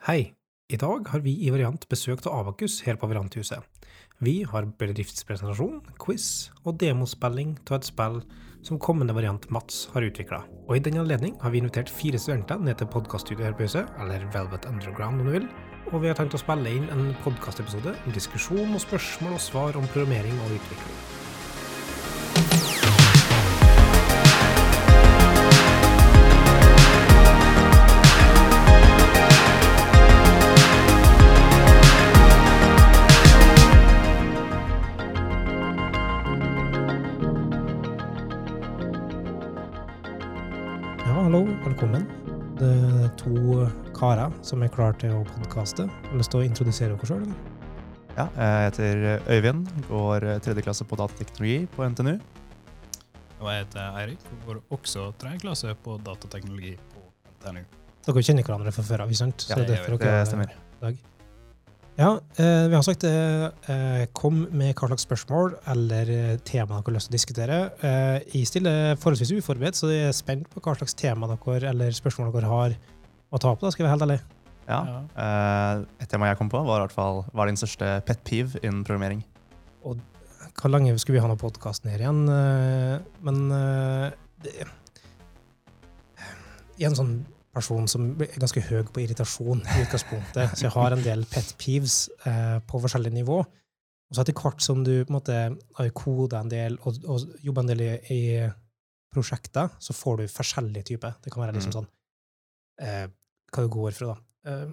Hei! I dag har vi i Variant besøk av Abakus her på Varianthuset. Vi har bedriftspresentasjon, quiz og demospilling av et spill som kommende variant Mats har utvikla. Og i den anledning har vi invitert fire studenter ned til podkaststudioet her på huset, eller Velvet Underground om du vil. Og vi har tenkt å spille inn en podkastepisode om diskusjon og spørsmål og svar om programmering og utvikling. Karer som er klare til å podkaste. Har du lyst til å introdusere dere sjøl? Ja, jeg heter Øyvind, går tredje klasse på datateknologi på NTNU. Og jeg heter Eirik og går også tredje klasse på datateknologi på NTNU. Dere kjenner hverandre fra før av, ikke sant? Så Ja, det er Det er stemmer. dag. Ja, eh, vi har sagt det. Eh, kom med hva slags spørsmål eller eh, tema dere har lyst til å diskutere. Eh, jeg stiller forholdsvis uforberedt, så jeg er spent på hva slags tema dere eller spørsmål dere har å ta på. da skal jeg være helt ærlig. Ja. Uh, Et tema jeg kom på, var i hvert fall hva er din største pet peeve innen programmering? Og Hvor lenge skulle vi ha noen podkast her igjen? Uh, Men uh, det, jeg er en sånn person som er ganske høy på irritasjon i utgangspunktet, så jeg har en del pet peeves eh, på forskjellig nivå. Og så etter hvert som du på en måte har koda en del og, og jobba en del i, i prosjekter, så får du forskjellige typer. Det kan være liksom Mm. sånn eh, hva du går fra, da. Eh,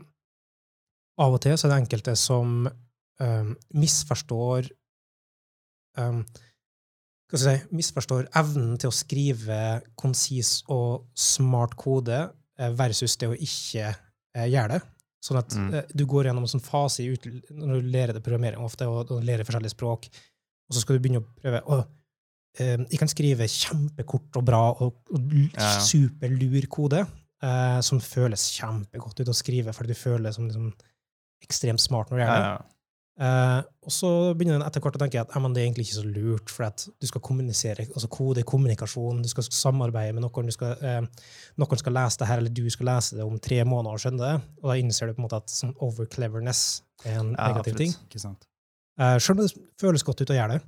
av og til så er det enkelte som um, misforstår um, hva skal jeg si, misforstår evnen til å skrive konsis og smart kode eh, versus det å ikke eh, gjøre det. Sånn at Mm. eh, du går gjennom en sånn fase når du lærer det programmering ofte, og, og lærer forskjellige språk, og så skal du begynne å prøve å eh, Jeg kan skrive kjempekort og bra og, og Ja, ja. superlur kode eh, som føles kjempegodt ut å skrive, fordi du føler deg som liksom, ekstremt smart når du gjør det. ja. Eh, og så begynner den etter hvert å tenke at ja, det er egentlig ikke så lurt, for at du skal kommunisere, altså kode kommunikasjon, du skal samarbeide med noen, du skal, eh, noen skal lese det her, eller du skal lese det om tre måneder og skjønne det, og da innser du på en måte at sånn over-cleverness er en Ja, negativ absolutt. ting. Ikke sant? Uh, Selv om det føles godt ut å gjøre det.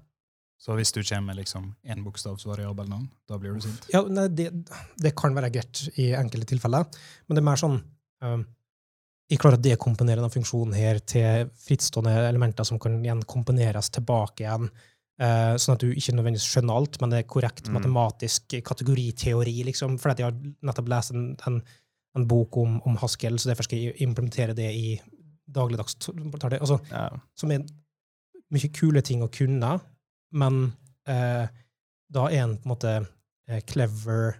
Så hvis du kommer med liksom én bokstavsvariabel navn, da blir du sint? Ja, nei, det, det kan være greit i enkelte tilfeller, men det er mer sånn um, Jeg klarer å dekomponere denne funksjonen her til frittstående elementer som kan igjen komponeres tilbake igjen, uh, sånn at du ikke nødvendigvis skjønner alt, men det er korrekt Mm. matematisk kategoriteori, liksom, fordi jeg har nettopp lest en, en, en bok om, om Haskell, så derfor skal jeg implementere det i dagligdags altså, Ja. som er mye kule ting å kunne, men eh, da er en på en måte eh, clever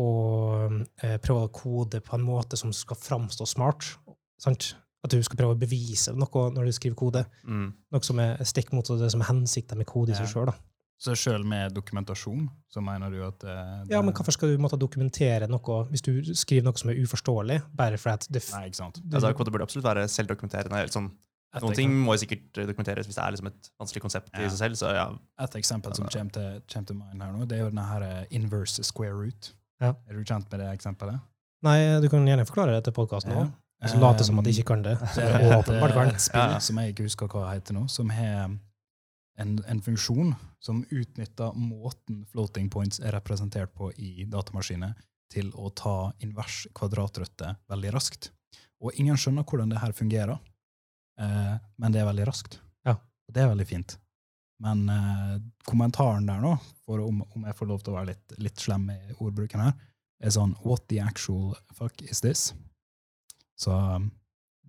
og eh, prøve å kode på en måte som skal framstå smart. Sant? At du skal prøve å bevise noe når du skriver kode. Mm. Noe som er stikk mot det som er hensikten med kode i seg sjøl. Så sjøl med dokumentasjon, så mener du at det, Ja, men hvorfor skal du måtte dokumentere noe hvis du skriver noe som er uforståelig, bare fordi at det Nei, ikke sant. Det, Altså, kode burde absolutt være selvdokumenterende. eller Sånn, noen ting må jo sikkert dokumenteres hvis det er liksom et vanskelig konsept Ja. i seg selv. Så ja, et eksempel som kommer til, kommer til mind her nå, det er jo denne her eh, inverse square root. Ja. Er du kjent med det eksempelet? Nei, du kan gjerne forklare det til podkasten òg. Og så late som at de ikke kan det. Det er et, et spill som jeg ikke husker hva heter nå, som har en, en funksjon som utnytter måten floating points er representert på i datamaskiner, til å ta invers kvadratrøtte veldig raskt. Og ingen skjønner hvordan det her fungerer, eh, men det er veldig raskt. Ja. Og det er veldig fint. Men eh, kommentaren der nå, for om, om jeg får lov til å være litt, litt slem i ordbruken her, er sånn What the actual fuck is this? Så um,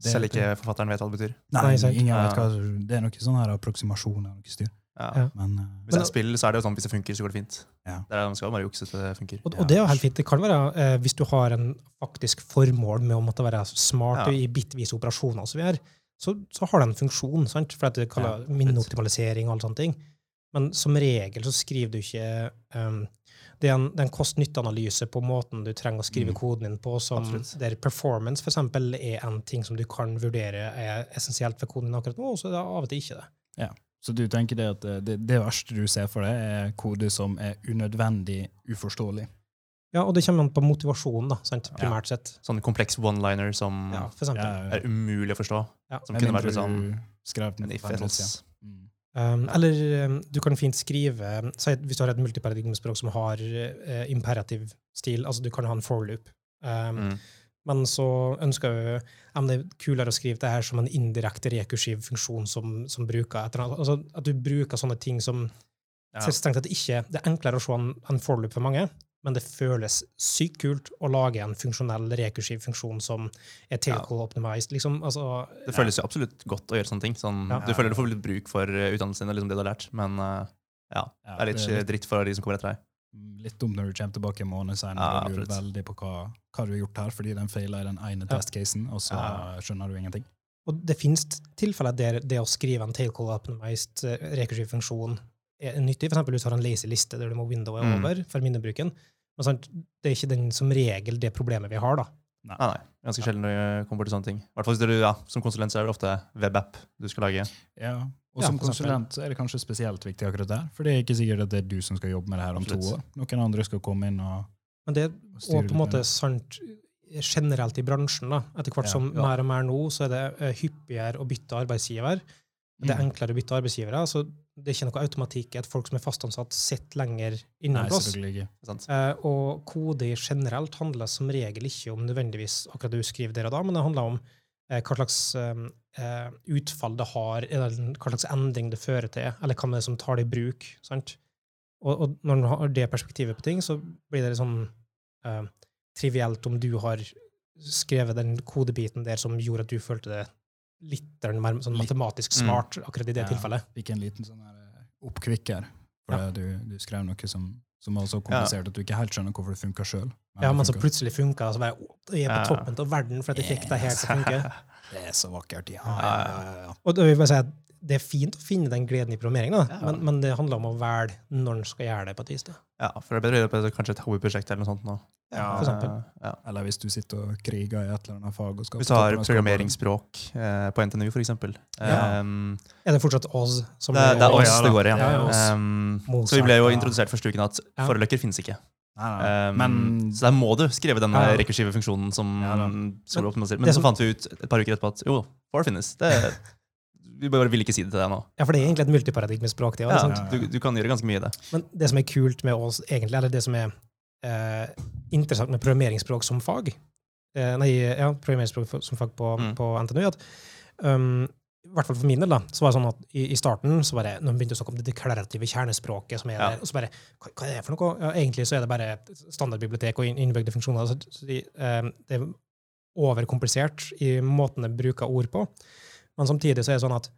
det- Selv ikke forfatteren vet hva det betyr. Nei, ingen vet hva Det er noe sånn her approksimasjon noe styr. Ja. Ja. Men eh, Hvis det er spill, så er det jo sånn hvis det funker, så går det fint. Ja. Det er, man skal bare jukse til det funker. Og, og det er jo helt fint. Det kan være, eh, hvis du har en faktisk formål med å måtte være smart Ja. i bittvise operasjoner, som vi videre, så, så har det en funksjon, sant? for det det ja, minneoptimalisering og alle sånne ting. Men som regel så skriver du ikke um, Det er en, en kost-nytte-analyse på måten du trenger å skrive Mm. koden din på, som, der performance for eksempel, er en ting som du kan vurdere er essensielt for koden din akkurat nå, og så er det av og til ikke det. Ja. Så du tenker det at eh, det, det verste du ser for deg, er kode som er unødvendig uforståelig? Ja, og det kommer an på motivasjonen, da, sant? Primært sett. Sånn kompleks one-liner som Ja, for er umulig å forstå. Ja. Som kunne vært litt sånn en if-else. Mm. Um, eller um, du kan fint skrive si Hvis du har et multiparadigmespråk som har uh, imperativ stil, altså du kan ha en forloop, um, Mm. men så ønsker vi om det er kulere å skrive det her som en indirekte rekursiv funksjon som, som bruker et eller annet. Altså at du bruker sånne ting som Ja. strengt tatt ikke Det er enklere å se en, en forloop for mange, men det føles sykt kult å lage en funksjonell rekursiv funksjon som er tailcall optimized. Liksom, altså, Det føles jo absolutt godt å gjøre sånne ting. Sånn, Ja. Du føler du får litt bruk for eh, utdannelsen din liksom det du har lært, men eh, ja, Ja, det er litt dritt for de som kommer etter deg. Mm, Litt dumt når du kommer tilbake en måned senere Ja, og lurer veldig på hva, hva du har gjort her, fordi den feila i den ene Ja. testcasen, og så Ja. skjønner du ingenting. Og det finnes tilfeller der det å skrive en tailcall optimized eh, rekursiv funksjon er nyttig. For eksempel hvis du har en lazy liste der du må windowe Mm. over for minnebruken. Men sant, det er ikke den som regel det problemet vi har, da. Nei, nei. Ganske sjelden når det kommer til sånne ting. I hvert fall hvis du, ja, Som konsulent så er det ofte webapp du skal lage. Ja. Og Ja, som konsulent så er det kanskje spesielt viktig akkurat der, for det er ikke sikkert at det er du som skal jobbe med det her om to år. Noen andre skal komme inn og, Men det er på en måte sant generelt i bransjen. da. Etter hvert Ja, som ja. mer og mer nå, så er det eh, hyppigere å bytte arbeidsgiver. Det er Mm. enklere å bytte arbeidsgivere. så Det er ikke noe automatikk i at folk som er fastansatt, sitter lenger inne innen oss. Eh, og kode generelt handler som regel ikke om nødvendigvis akkurat det du skriver der og da, men det handler om eh, hva slags eh, eh, utfall det har, eller hva slags endring det fører til, eller hva det er som tar det i bruk. sant? Og, og når du har det perspektivet på ting, så blir det litt sånn eh, trivielt om du har skrevet den kodebiten der som gjorde at du følte det litt mer sånn matematisk Mm. smart akkurat i det Ja. tilfellet. Fikk en liten sånn her eh, oppkvikker, for Ja. du, du skrev noe som, som var så komplisert at du ikke helt skjønner hvorfor det funka sjøl. Ja, men så plutselig funka det, så var «Å, Jeg på toppen av verden for at jeg fikk det her til å funke. Det er så vakkert. Ja, Ja, ja, ja, ja, ja. Og da vil jeg bare si at det er fint å finne den gleden i programmering, da. Ja. Men, men det handler om å velge når en skal gjøre det. på et vis. da. Ja, for det er bedre å gjøre på kanskje et hobbyprosjekt eller noe sånt nå. Ja, for eksempel. Ja. Eller hvis du sitter og kriger i et eller annet fag. og skal Hvis du har programmeringsspråk eh, på NTNU, for eksempel. Ja. Um, Er det fortsatt Oz som det, er- det er oss det går i. Ja. Um, så vi ble jo introdusert første uken at Ja. foreløkker finnes ikke. Nei, nei. Um, Men så der må du skrive den Ja, ja. rekursive funksjonen som, Ja Men. Men så som- fant vi ut et par uker etterpå at jo, for finnes. Det, vi bare vil ikke si det til deg nå. Ja, for det er egentlig et multiparadigmespråk. det, Ja, sant? sant? du, du kan gjøre ganske mye i det. Men det som er kult med oss, egentlig, eller det som er eh, interessant med programmeringsspråk som fag, eh, nei, ja, programmeringsspråk som fag på, Mm. på NTNU, at um, i hvert fall for min del, da, så var det sånn at i, i starten, så bare, når vi begynte å snakke om det deklarative kjernespråket, som er Ja. der, og så bare, hva, hva er det for noe? Ja, egentlig så er det bare standardbibliotek og innbygde funksjoner. Så, de, eh, det er overkomplisert i måten det bruker ord på. Men samtidig så er det sånn at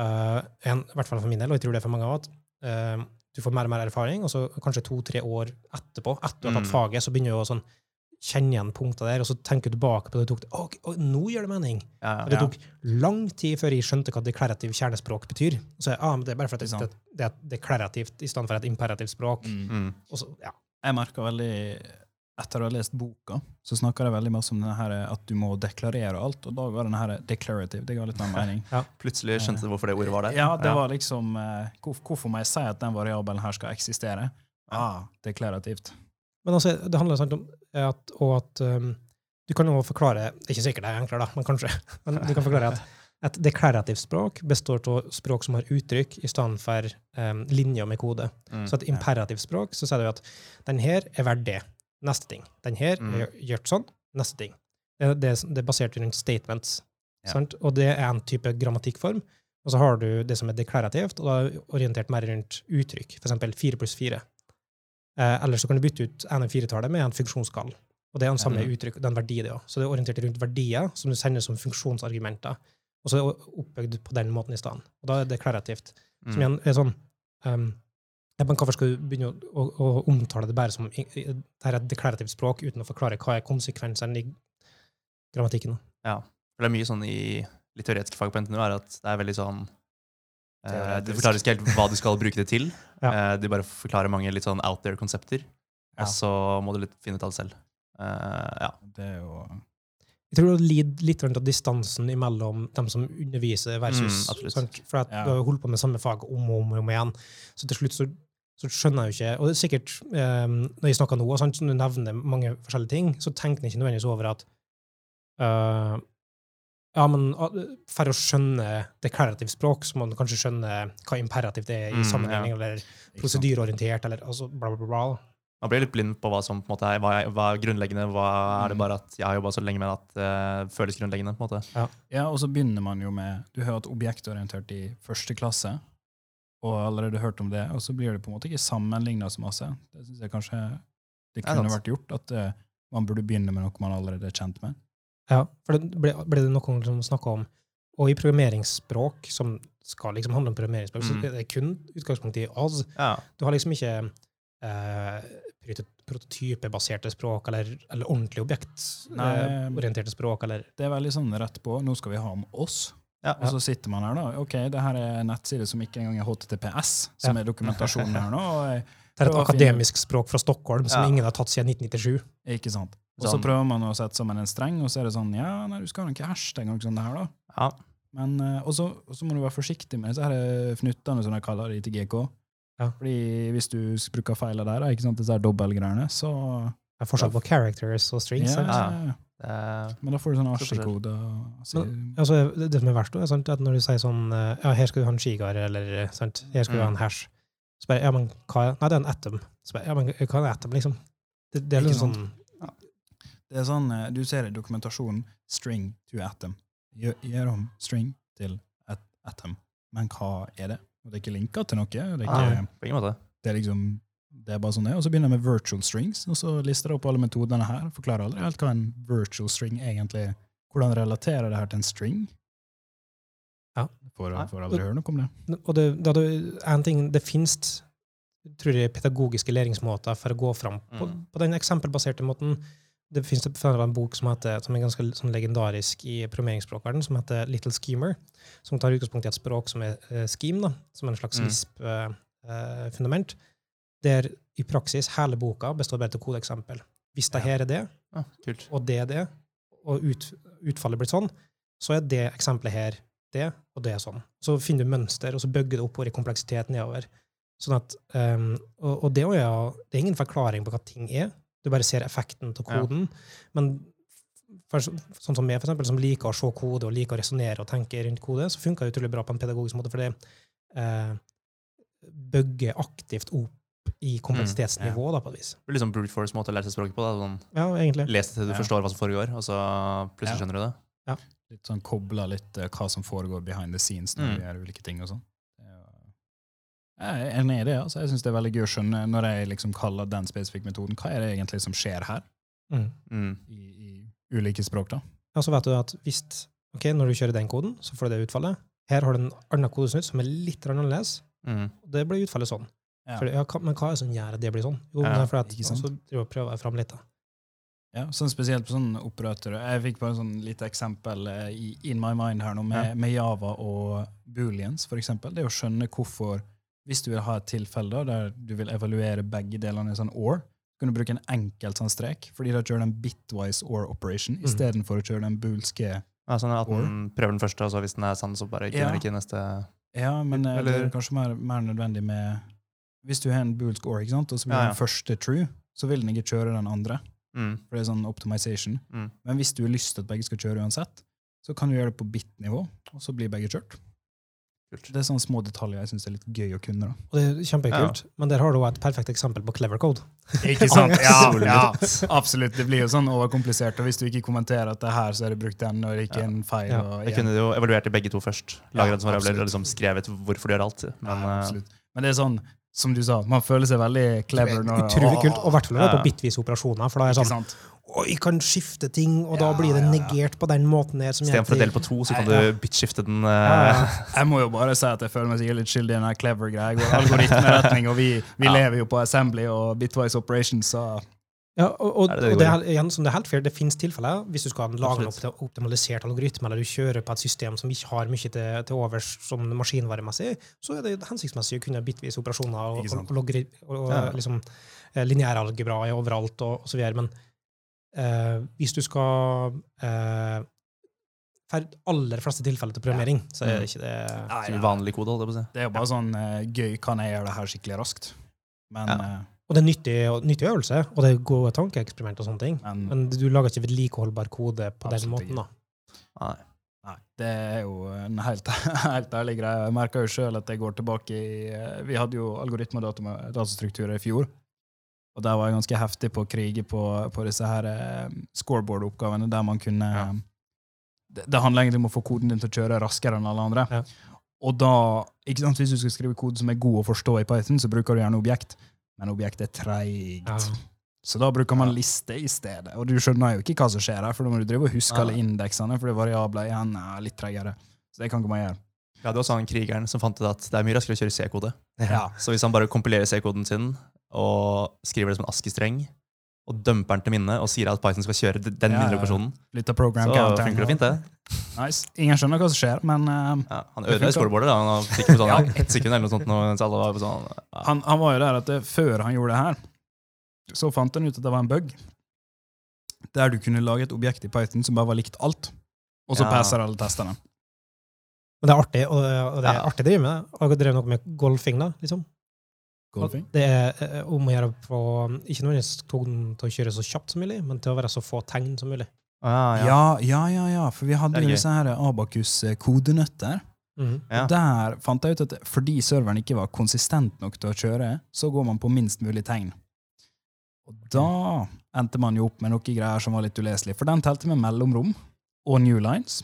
uh, en, i hvert fall for min del, og jeg tror det er for mange av at uh, du får mer og mer erfaring, og så kanskje to-tre år etterpå, etter du har tatt Mm. faget, så begynner du å sånn, kjenne igjen punkter der, og så tenker du tilbake på det du tok. Å, ok, nå gjør det mening! Ja, ja. det tok lang tid før jeg skjønte hva deklarativ kjernespråk betyr. Så jeg, ah, men det er bare for at det, det, det er deklarativt i stedet for et imperativt språk. Mm. Mm. Og så, ja. Jeg merker veldig Etter å ha lest boka, så snakker det veldig masse om denne her, at du må deklarere alt. Og da var denne her declarative. Det ga litt mer mening. Plutselig skjønte du hvorfor det ordet var der. Ja, det var liksom eh, hvor, Hvorfor må jeg si at den variabelen her skal eksistere? Ah, deklarativt. Men altså, det handler sant om at, og at um, du kan jo forklare Det er ikke sikkert det er enklere, da, men kanskje. Men du kan forklare at et deklarativt språk består av språk som har uttrykk, i stedet for um, linjer med kode. Mm. Så et imperativt språk, så sier du at den her er verdt det. Neste ting. Den her Mm. er gjort sånn. Neste ting. Det, det, det er basert rundt statements. Ja. Sant? Og det er en type grammatikkform. Og så har du det som er deklarativt, og da er orientert mer rundt uttrykk. Eksempel fire pluss fire. Eh, eller så kan du bytte ut en av firetallet med en funksjonsskall. Og det er den samme uttrykk, den verdi det også. Så det er orientert rundt verdier som du sender som funksjonsargumenter. Og så er det oppbygd på den måten i stedet. Og da er det deklarativt. Som Mm. igjen er sånn um, ja, men Hvorfor skal du begynne å, å, å omtale det bare som det er et deklarativt språk, uten å forklare hva er konsekvensene i grammatikken? Ja. Det er mye sånn i litt teoretiske fag på NTNU er at det er veldig sånn eh. Du forklarer ikke helt hva du skal bruke det til. Ja. Eh, du bare forklarer mange litt sånn out there-konsepter, Ja. og så må du litt finne ut av det selv. Eh, ja. Det er jo Jeg tror det lider litt av distansen mellom dem som underviser versus Mm, sant? For at Ja. du har holdt på med samme fag om og om, om igjen. Så til slutt så så skjønner jeg jo ikke Og det er sikkert, um, når jeg snakker nå, og sant, når du nevner mange forskjellige ting, så tenker jeg ikke nødvendigvis over at uh, ja, men for å skjønne deklarativt språk, så må man kanskje skjønne hva imperativt er i Mm, ja. eller prosedyreorientert, eller altså bla, bla, bla. Man blir litt blind på hva som på en måte er, hva er, hva er grunnleggende. Hva er det Mm. bare at jeg har jobba så lenge med at det føles grunnleggende? på en måte. Ja, og så begynner man jo med Du har hatt objektorientert i første klasse, og har allerede hørt om det, og så blir det på en måte ikke sammenligna så masse. Det syns jeg kanskje det kunne det vært gjort, at uh, man burde begynne med noe man allerede er kjent med. Ja, for det ble, ble det noen som snakka om Og i programmeringsspråk, som skal liksom handle om programmeringsspråk, så Mm. er det kun utgangspunkt i oss. Ja. Du har liksom ikke eh, prototypebaserte språk, eller, eller ordentlig objektorienterte objektorienterte språk, eller Det er veldig sånn rett på. Nå skal vi ha om oss. Ja. Og så sitter man her, da. Ok, det her er en nettside som ikke engang er HTTPS, som Ja. er dokumentasjonen her nå. Og jeg, Det er et akademisk språk fra Stockholm som Ja. ingen har tatt siden 1997. ikke sant? Og så Sånn. prøver man å sette sammen en streng, og så er det sånn Ja, nei, du skal ha noen hashtag og sånn det her, da. ja. Men eh, Og så og så må du være forsiktig med disse her fnuttene, som de kaller det til GK. Ja. Fordi hvis du bruker feil av da, ikke sant, disse dobbeltgreiene, så Det er forskjell på characters og strings. ja, ja, Ja. ja. Eh, Men da får du sånn forskjell. ASCII-koder. altså- det, som er verst, er sant, at når du sier sånn eh, Ja, her skal du ha en skigar, eller eh, sant, her skal du ha en Mm. hash. Så bare, ja, men hva er Nei, det er en atom. Så bare, ja, men hva er en atom, liksom? Det, det er litt liksom sånn Det er sånn, Du ser i dokumentasjonen 'string to atom'. Gjør, gjør om string til et atom. Men hva er det? Og det er ikke linka til noe. Det er, ikke, ah, på ingen måte. det er liksom det er bare sånn det er. Og så begynner jeg med virtual strings, og så lister jeg opp alle metodene her. Forklarer aldri helt hva en virtual string egentlig Hvordan relaterer det her til en string? Ja. Får, får aldri høre noe om det. Og det, det, det, en ting, det finnes tror jeg, pedagogiske læringsmåter for å gå fram på, Mm. på den eksempelbaserte måten. Det finnes en bok som, heter, som er ganske sånn legendarisk i programmeringsspråkverdenen, som heter Little Schemer, som tar utgangspunkt i et språk som er uh, scheme, da, som er en slags Mm. LISP-fundament, der i praksis hele boka består bare til kodeeksempel. Hvis det her er det, Ja, og det er det, og ut, utfallet blir sånn, så er det eksempelet her det, og det er sånn. Så finner du mønster, og så bygger du oppover i kompleksitet nedover. Sånn at, um, og, og det, er jo, det er ingen forklaring på hva ting er. Du bare ser effekten av Ja. koden. Men for, sånn som meg, for eksempel, som liker å se kode og liker å resonnere og tenke rundt kode, så funker det utrolig bra på en pedagogisk måte, for det eh, bygger aktivt opp i kompleksitetsnivå, da, på et vis. Det blir liksom brute force-måte å lære seg språket på. Da. Sånn, Ja, egentlig. les det til du Ja. forstår hva som foregår, og så plutselig Ja. skjønner du det. Litt sånn Kobla litt uh, hva som foregår behind the scenes når Mm. vi gjør ulike ting og sånn. Jeg er enig i det. altså. Jeg syns det er veldig gøy å skjønne, når jeg liksom kaller den spesifikke metoden, hva er det egentlig som skjer her Mm. Mm. i, i ulike språk, da? Ja, så vet du at hvis, ok, når du kjører den koden, så får du det utfallet. Her har du en annen kodesnutt som er litt annerledes. Mm. Det blir utfallet sånn. Ja. For, ja, men hva er det som gjør at det blir sånn? Jo, Ja, det er fordi at, ikke sant? så prøver jeg fram litt. da. Ja, sånn Spesielt på sånne operatører. Jeg fikk bare sånn lite eksempel eh, i In My Mind her nå, med, Ja. med Java og booleans, eksempel. Det å skjønne hvorfor Hvis du vil ha et tilfelle da, der du vil evaluere begge delene i sånn or, kan du bruke en enkelt sånn strek, fordi da kjører en bitwise or operation Mm. istedenfor å kjøre den boolske Ja, sånn at den prøver den første, og så hvis den er sann, så bare ikke, Ja. ikke neste Ja, men Eller, det er kanskje mer, mer nødvendig med Hvis du har en bull score, ikke sant, og så blir Ja, ja. den første true, så vil den ikke kjøre den andre. mm. For det er sånn optimization. Mm. Men hvis du har lyst til at begge skal kjøre uansett, så kan du gjøre det på bit-nivå, og så blir begge kjørt. Kult. Det er sånne små detaljer jeg syns er litt gøy å kunne. da. Og det er kjempekult, men der har du også et perfekt eksempel på clever code. Ikke sant? Ja, ja, absolutt. Det blir jo sånn overkomplisert. Og hvis du ikke kommenterer at det er her, så er det brukt den, og ikke Ja. en feil. Ja. Og Jeg kunne jo evaluert de begge to først. Ja, Lagret som variabler og liksom skrevet hvorfor du gjør alt. Men ja, eh, absolutt. Men det er sånn, som du sa, man føler seg veldig clever når Utrolig kult, og i hvert fall når er på bitvise operasjoner, for da er det sånn? Oi, kan skifte ting, og da Ja, blir det ja, ja. negert på den måten gjør Istedenfor å dele på to, så kan Ja, du bitskifte den. Uh... Ja, ja. Jeg må jo bare si at jeg føler meg sikkert litt skyldig i den clever-greia. Algoritmeretning, og vi, vi Ja. lever jo på assembly og bitwise operations, så Ja, og, og, det det, og det er, igjen, som det er helt fair, det finnes tilfeller hvis du skal lage en Absolutt. optimalisert algoritme, eller du kjører på et system som ikke har mye til, til overs som maskinvaremessig, så er det hensiktsmessig å kunne bitvis operasjoner og, og, og, og, Ja. liksom, eh, lineæralgebra er overalt og, og så videre. Men eh, hvis du skal eh, For aller fleste tilfeller til programmering, så er det ikke det Nei, ja. vanlig kode, holdt jeg på å si. Det er jo bare sånn eh, gøy, kan jeg gjøre det her skikkelig raskt? Men, Ja. Og det er nyttig, nyttig øvelse, og det er gode tankeeksperiment og sånne ting. men Men du lager ikke vedlikeholdbar kode på den måten, da. Nei. Nei, det er jo en helt, helt ærlig greie. Jeg merker jo sjøl at jeg går tilbake i eh, Vi hadde jo algoritme- og datastrukturer i fjor. Og der var jeg ganske heftig på å krige på, på disse her eh, scoreboard-oppgavene, der man kunne Ja. det, det handler egentlig om å få koden din til å kjøre raskere enn alle andre. Ja. Og da, ikke sant, Hvis du skal skrive kode som er god å forstå i Python, så bruker du gjerne objekt. Men objektet er treigt. Ja. Så da bruker man liste i stedet. Og du skjønner jo ikke hva som skjer her, for da må du drive og huske Ja. alle indeksene, for variabler igjen er litt tregere. Så det kan ikke man gjøre. Vi hadde også han krigeren som fant ut at det er mye raskere å kjøre C-kode. Ja. Så hvis han bare kompilerer C-koden sin og skriver det som en ASCII-streng, og dumper den til minne og sier at Python skal kjøre den Ja, minneoperasjonen, Litt av program så funker det fint, det. Nice. Ingen skjønner hva som skjer, men eh, Ja, han Det ødela scoreboardet. da. Han fikk på sånn, ja, ett sekund eller noe sånt. Mens alle var på sånn, ja. han, han var jo der at det, før han gjorde det her, så fant han ut at det var en bug. Der du kunne lage et objekt i Python som bare var likt alt, og så Ja. passer alle testene. Men det er artig, og, og det er Ja. artig å drive med det. Har dere drevet noe med golfing, da, liksom. Golfing. Det er eh, om å gjøre på Ikke nødvendigvis tonen til å kjøre så kjapt som mulig, men til å være så få tegn som mulig. Ah, ja. Ja, ja, ja, ja, for vi hadde jo disse her Abakus-kodenøtter. Mm. Ja. Der fant jeg ut at fordi serveren ikke var konsistent nok til å kjøre, så går man på minst mulig tegn. Og da endte man jo opp med noen greier som var litt uleselig, for den telte med mellomrom og new lines.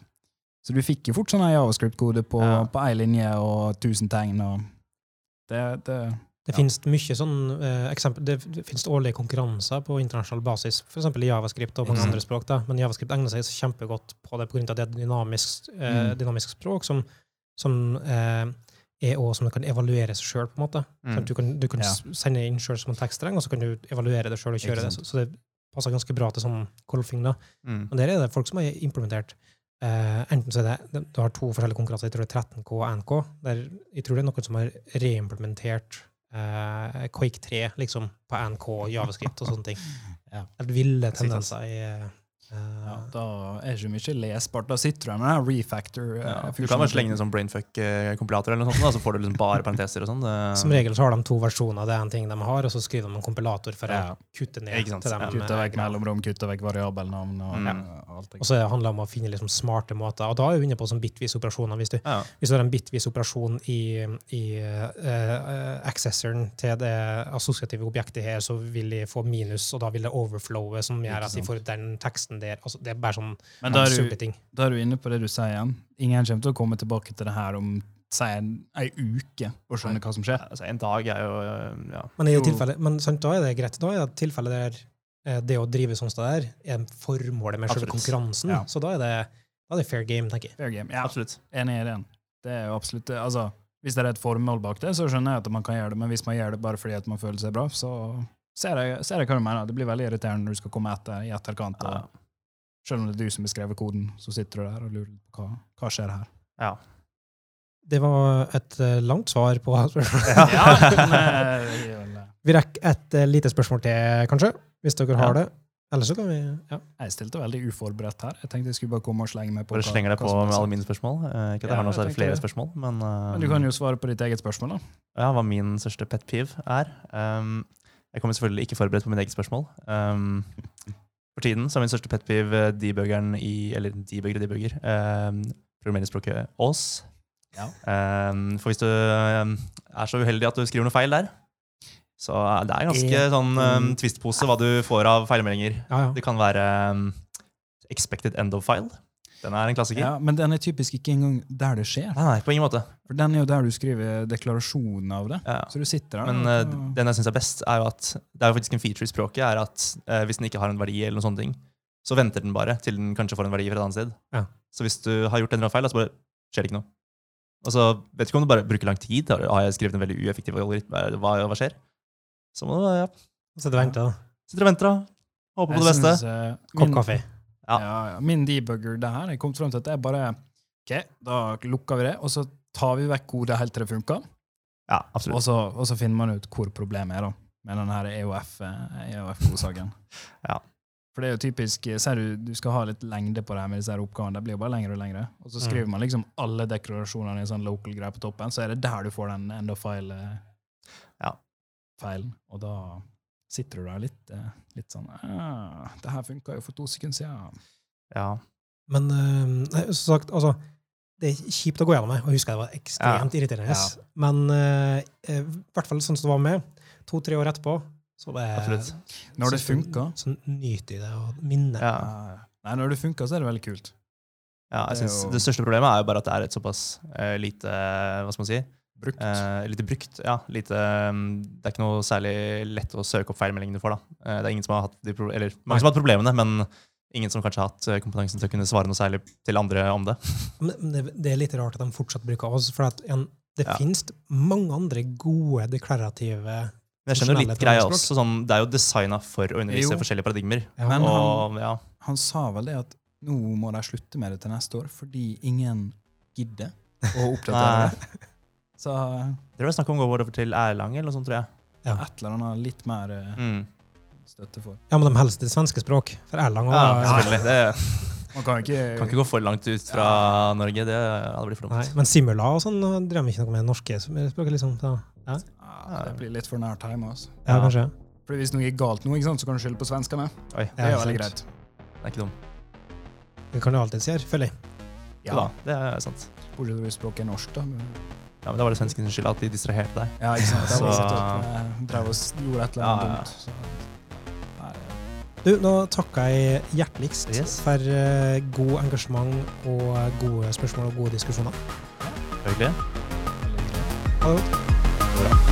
Så du fikk jo fort sånn javascript-kode på, Ja. på ei linje og 1000 tegn. og det, det Det Ja. finnes mye sånn eh, eksempel, Det, det finnes årlige konkurranser på internasjonal basis, f.eks. i Javascript og mange mm. andre språk. da, Men Javascript egner seg kjempegodt på det pga. det er et dynamisk, eh, Mm. dynamisk språk som, som eh, er også som du kan evaluere seg sjøl, på. Sånn Mm. du kan, du kan Ja. sende inn sjøl som en tekststreng, og så kan du evaluere det sjøl og kjøre det. Så, så det passer ganske bra til sånn golfing. da. Mm. Men der er det folk som har implementert Uh, Enten så er det Du har to forskjellige konkurranser, jeg tror det er 13K og NK. Der, jeg tror det er noen som har reimplementert eh, Quake 3 liksom, på NK, Javascript og sånne ting. Ja. Helt ville Sykt, tendenser i eh, ja, Da er ikke mye lesbart. Da sitter du med den refactor. eh, Ja. Du kan bare slenge inn en sånn brainfuck-kompilator, eller noe sånt, da, så får du liksom bare parenteser og sånn. Som regel så har de to versjoner, det er en ting de har, og så skriver de en kompilator for Ja. å kutte ned Ikke sant, til dem. ja. Kutte vekk mellomrom, kutte vekk variabelnavn og Mm. og alt. Og så handler det om å finne liksom smarte måter. Og da er vi inne på sånn bitvis operasjoner. Hvis du, Ja. hvis du har en bitvis operasjon i, i uh, accessoren til det assosiative objektet her, så vil de få minus, og da vil det overflowe, som gjør at de får den teksten der. Altså, det er bare sånn Men da er, du, ting. da er du inne på det du sier igjen. Ingen kommer til å komme tilbake til det her om si en, ei uke og skjønne hva som skjer. Altså, en dag er jo øh, ja. Men, i Jo. det tilfellet, men sant, da er det greit. Da er det tilfellet tilfelle der eh, det å drive sånn sted der er formålet med selve konkurransen. Ja. Så da er, det, da er det fair game, tenker jeg. Fair game. Ja, Absolutt. enig i den. Det er jo absolutt det. Altså, hvis det er et formål bak det, så skjønner jeg at man kan gjøre det, men hvis man gjør det bare fordi at man føler seg bra, så ser jeg, ser jeg hva du mener. Det blir veldig irriterende når du skal komme etter i etterkant. Og, Ja. Selv om det er du som beskrev koden, så sitter du der og lurer på hva, hva skjer her. Ja. Det var et eh, langt svar på spørsmålet. Ja, men, eh, Vi rekker et eh, lite spørsmål til, kanskje, hvis dere har Ja. det. Eller så kan vi ja. Jeg stilte veldig uforberedt her. Jeg tenkte jeg skulle bare komme og slenge meg på Bare slenger deg på med alle mine spørsmål. Ikke at Ja, jeg har noe jeg særlig flere det. spørsmål, men, uh, Men du kan jo svare på ditt eget spørsmål, da. ja, hva min største pet peeve er. Um, jeg kommer selvfølgelig ikke forberedt på mitt eget spørsmål. Um, for tiden så er min største pet-piv debuggeren i Eller debugger og debugger. Um, programmeringsspråket Ås. Ja. Um, for hvis du um, er så uheldig at du skriver noe feil der, så er det er ganske e sånn um, twistpose hva du får av feilmeldinger. Ja, ja. Det kan være um, expected end of file. Den er en klassiker. Ja, men den er typisk ikke engang der det skjer. Nei, nei, på ingen måte. For Den er jo der du skriver deklarasjonen av det. Ja. Så du sitter der. Men da, eh, den jeg syns er best, er jo at det er jo faktisk en feature i språket, er at uh, hvis den ikke har en verdi, eller noen sånne ting, så venter den bare til den kanskje får en verdi fra et annet sted. Ja. Så hvis du har gjort en eller annen feil, så bare skjer det ikke noe. Og så vet du ikke om du bare bruker lang tid. Har har jeg skrevet en veldig ueffektiv algoritme? Hva, hva skjer? Så må du ja, Så du venter, da. sitter og venter, da. Håper på det beste. eh, Kopp min- kaffe. Ja. Ja, ja. Min debugger det her, jeg kom frem til at det er bare Ok, da lukker vi det, og så tar vi vekk kodet helt til det funker. Ja, Og absolutt. så, og så finner man ut hvor problemet er, da. Med den her EOF-godsaken. EOF-godsaken. Ja. For det er jo typisk Ser du du skal ha litt lengde på det her med disse her oppgavene. Det blir jo bare lengre og lengre. Og så skriver man liksom alle deklarasjonene i en sånn local greie på toppen, så er det der du får den end of file-feilen. Ja. feil, og da sitter du der litt, eh, litt sånn ja, 'Det her funka jo for to sekunder siden.' Ja. Men uh, som sagt, altså Det er kjipt å gå gjennom det, og jeg husker det var ekstremt irriterende. Ja. Men eh, eh, i hvert fall sånn som det var med, to-tre år etterpå, så er Absolutt. Når det så- Så nyter jeg det og minner. Ja. ah, Nei, når det funka, så er det veldig kult. Ja, jeg Det synes jo- det største problemet er jo bare at det er et såpass uh, lite Hva skal man si? Brukt. Eh, lite brukt. Ja, lite, mm, det er ikke noe særlig lett å søke opp feilmeldingene du får. da. Eh, det er ingen som har hatt de pro eller mange som har hatt problemene, men ingen som kanskje har hatt eh, kompetansen til å kunne svare noe særlig til andre om det. Men det, det er litt rart at de fortsatt bruker oss, for at en, det Ja. finnes mange andre gode deklarative Men jeg skjønner litt greia også. Sånn, det er jo designa for å undervise Jo. forskjellige paradigmer. Ja, Men og ja, Han sa vel det at nå må de slutte med det til neste år, fordi ingen gidder å oppdatere det. Så Det var snakk om å gå over til Erlang eller noe sånt, tror jeg. et eller annet litt mer eh, Mm. støtte for. Ja, men de helst til svenske språk. For Erlang Ja, var. Det Man kan ikke, kan ikke gå for langt ut fra Norge. Det hadde blitt for Nei, dumt. men Simula og sånn drev ikke noe med norske språk. liksom. Så, ja. Det blir litt for nært hjemme. Altså. ja, Ja. kanskje. Fordi Hvis noe er galt, nå, ikke sant, så kan du skylde på svenskene. Oi, Det er Ja, veldig greit. det er ikke dumt. Det kan du alltid gjøre, føler jeg. Ja, det er sant. Bortsett fra hvis språket er norsk, da. Ja, men Da var det svenskenes skyld at de distraherte deg. Ja, ikke sant. Det var Så- satt opp, eh, drev og gjorde et eller annet ja. dumt. Så. Du, Nå takker jeg hjerteligst Yes. for uh, god engasjement og gode spørsmål og gode diskusjoner. Hyggelig. Ha det godt.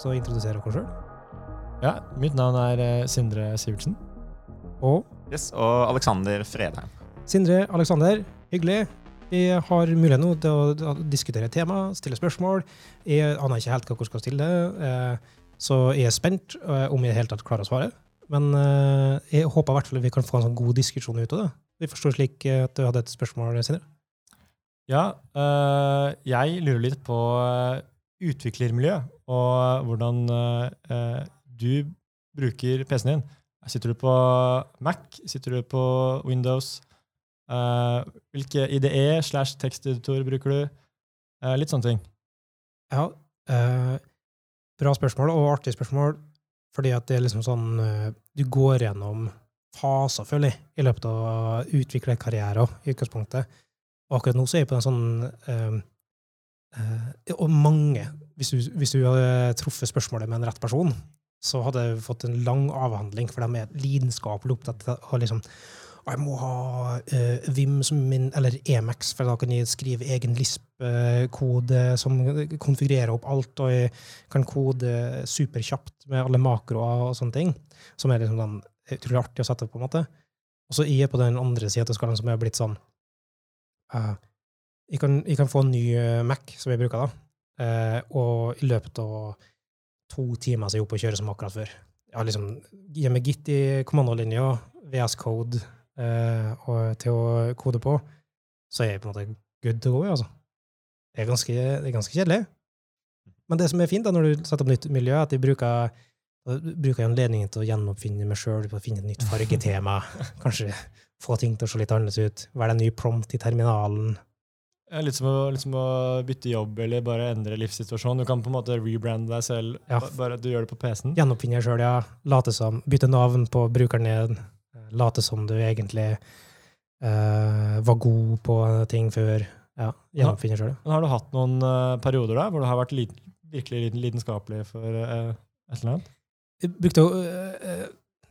Lyst til å introdusere dere sjøl. Ja, mitt navn er eh, Sindre Sivertsen. Og Yes, og Alexander Fredheim. Sindre Alexander, hyggelig. Vi har mulighet nå til å diskutere diskutere tema, stille spørsmål. Jeg aner ikke helt hva vi skal stille, eh, så jeg er spent eh, om jeg i det hele tatt klarer å svare. Men eh, jeg håper i hvert fall vi kan få en sånn god diskusjon ut av det. Vi forstår slik at du hadde et spørsmål, Sindre. Ja, eh, jeg lurer litt på utviklermiljø, og hvordan eh, eh, du bruker PC-en din. Sitter du på Mac? Sitter du på Windows? Eh, hvilke IDE slash teksteditorer bruker du? Eh, litt sånne ting. Ja, eh, bra spørsmål, og artig spørsmål, fordi at det er liksom sånn eh, Du går gjennom faser, jeg, i løpet av å utvikle karrieren i utgangspunktet. Og akkurat nå så er jeg på en sånn eh, eh, Og mange Hvis du, hvis du hadde truffet spørsmålet med en rett person, så hadde jeg fått en lang avhandling, for de er lidenskapelig opptatt av liksom jeg må ha uh, Vim som min, eller Emacs, for da kan jeg skrive egen Lisp-kode som konfigurerer opp alt, og jeg kan kode superkjapt med alle makroer og sånne ting, som er liksom den, utrolig artig å sette opp, på en måte. Og så er jeg på den andre sida av skalaen som er blitt sånn uh, jeg, kan, jeg kan få en ny eh, Mac, som jeg bruker da, og i løpet av to timer så er jeg oppe og kjører som akkurat før. Jeg har liksom meg Git i kommandolinja, VS Code eh, og til å kode på, så er jeg på en måte good to go, altså. Det er ganske, det er ganske kjedelig. Men det som er fint da, når du setter opp nytt miljø, er at jeg bruker, bruker jeg anledningen til å gjenoppfinne meg sjøl, finne et nytt fargetema, kanskje få ting til å se litt annerledes ut, være en ny prompt i terminalen. Eh, Litt som, å, litt som å bytte jobb eller bare endre livssituasjon. Du kan på en måte rebrande deg selv, Ja. bare at du gjør det på PC-en. Gjenoppfinne deg sjøl, ja. Late som, bytte navn på brukeren din. Late som du egentlig uh, var god på ting før. Ja, gjenoppfinne sjøl. Har du hatt noen uh, perioder da, hvor du har vært lit, virkelig lidenskapelig for uh, et eller annet? Jeg brukte å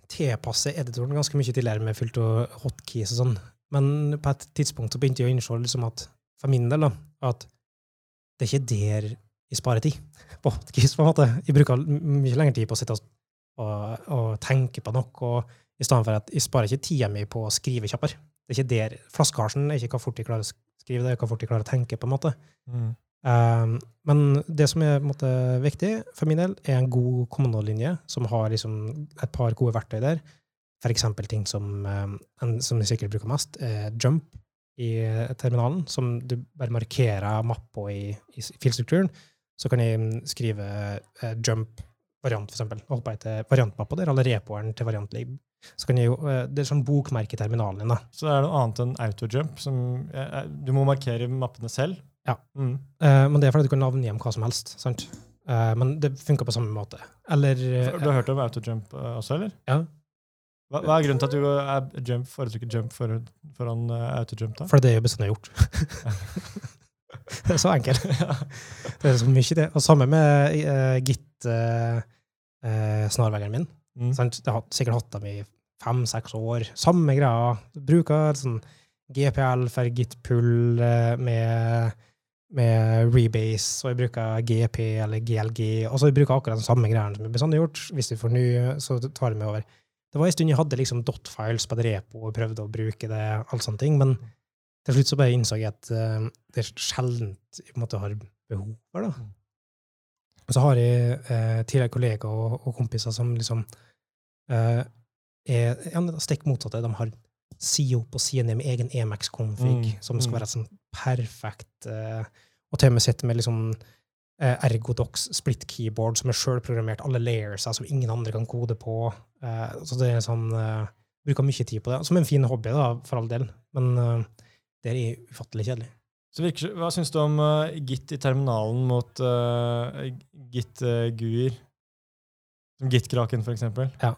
tilpasse editoren ganske mye tidligere med fullt av hotkeys og sånn, men på et tidspunkt så begynte jeg å innse liksom at, for min del, da, at det er ikke der jeg sparer tid på Kiss, på en måte. Jeg bruker mye lengre tid på å sitte og, og, og tenke på noe, og i stedet for at jeg sparer ikke tida mi på å skrive kjappere. Det er ikke der, Flaskehalsen er ikke hvor fort jeg klarer å skrive det, hvor fort jeg klarer å tenke, på en måte. Um, men det som er måte, viktig for min del, er en god kommunallinje som har liksom, et par gode verktøy der. For eksempel ting som, um, en, som jeg sikkert bruker mest, er jump i terminalen, som du bare markerer mappa i, i filstrukturen. Så kan jeg mm, skrive eh, jump variant, for eksempel. Og hoppe etter variantmappa der, eller repoeren til variantlib. Så kan jeg jo, eh, det er sånn bokmerke i terminalen din. da. Så det er noe annet enn autojump. Som, eh, eh, du må markere mappene selv. Ja. Mm. Eh, men det er fordi du kan navngi dem hva som helst. sant? Eh, men det funker på samme måte. Eller Du har hørt om autojump også, eller? Ja. Hva, hva er grunnen til at du er jump, foretrekker jump foran, for eh, autojump? da? For det er jo bestandig gjort. det er så enkelt. Det er så mye, det. Og samme med uh, Git uh, snarveggeren min. Mm. Sant? Jeg har sikkert hatt dem i fem-seks år. Samme greia. Bruker sånn GPL for Git-pull eh, med, med Rebase, og jeg bruker GP eller GLG. Og så bruker jeg akkurat den samme greia som jeg bestandig har gjort. Hvis vi får ny, så tar jeg meg over. Det var en stund jeg hadde liksom dot-files på et repo og prøvde å bruke det, alt sånne ting, men til slutt så bare innså jeg at uh, det er sjeldent jeg på en måte har behov for det. Og så har jeg uh, tidligere kollegaer og, og kompiser som liksom uh, er ja, stikk motsatte. De har side opp og side ned med egen Emacs-config, Mm, som skal mm. være sånn perfekt Og til og med sitter med liksom Ergodox split keyboard som er sjølprogrammert, alle layersa som ingen andre kan kode på. Eh, så det er sånn eh, Bruker mye tid på det. Som en fin hobby, da, for all del, men eh, det er ufattelig kjedelig. Så virker, hva syns du om Git i terminalen mot Git-guer? Som Git-kraken, for eksempel. Ja.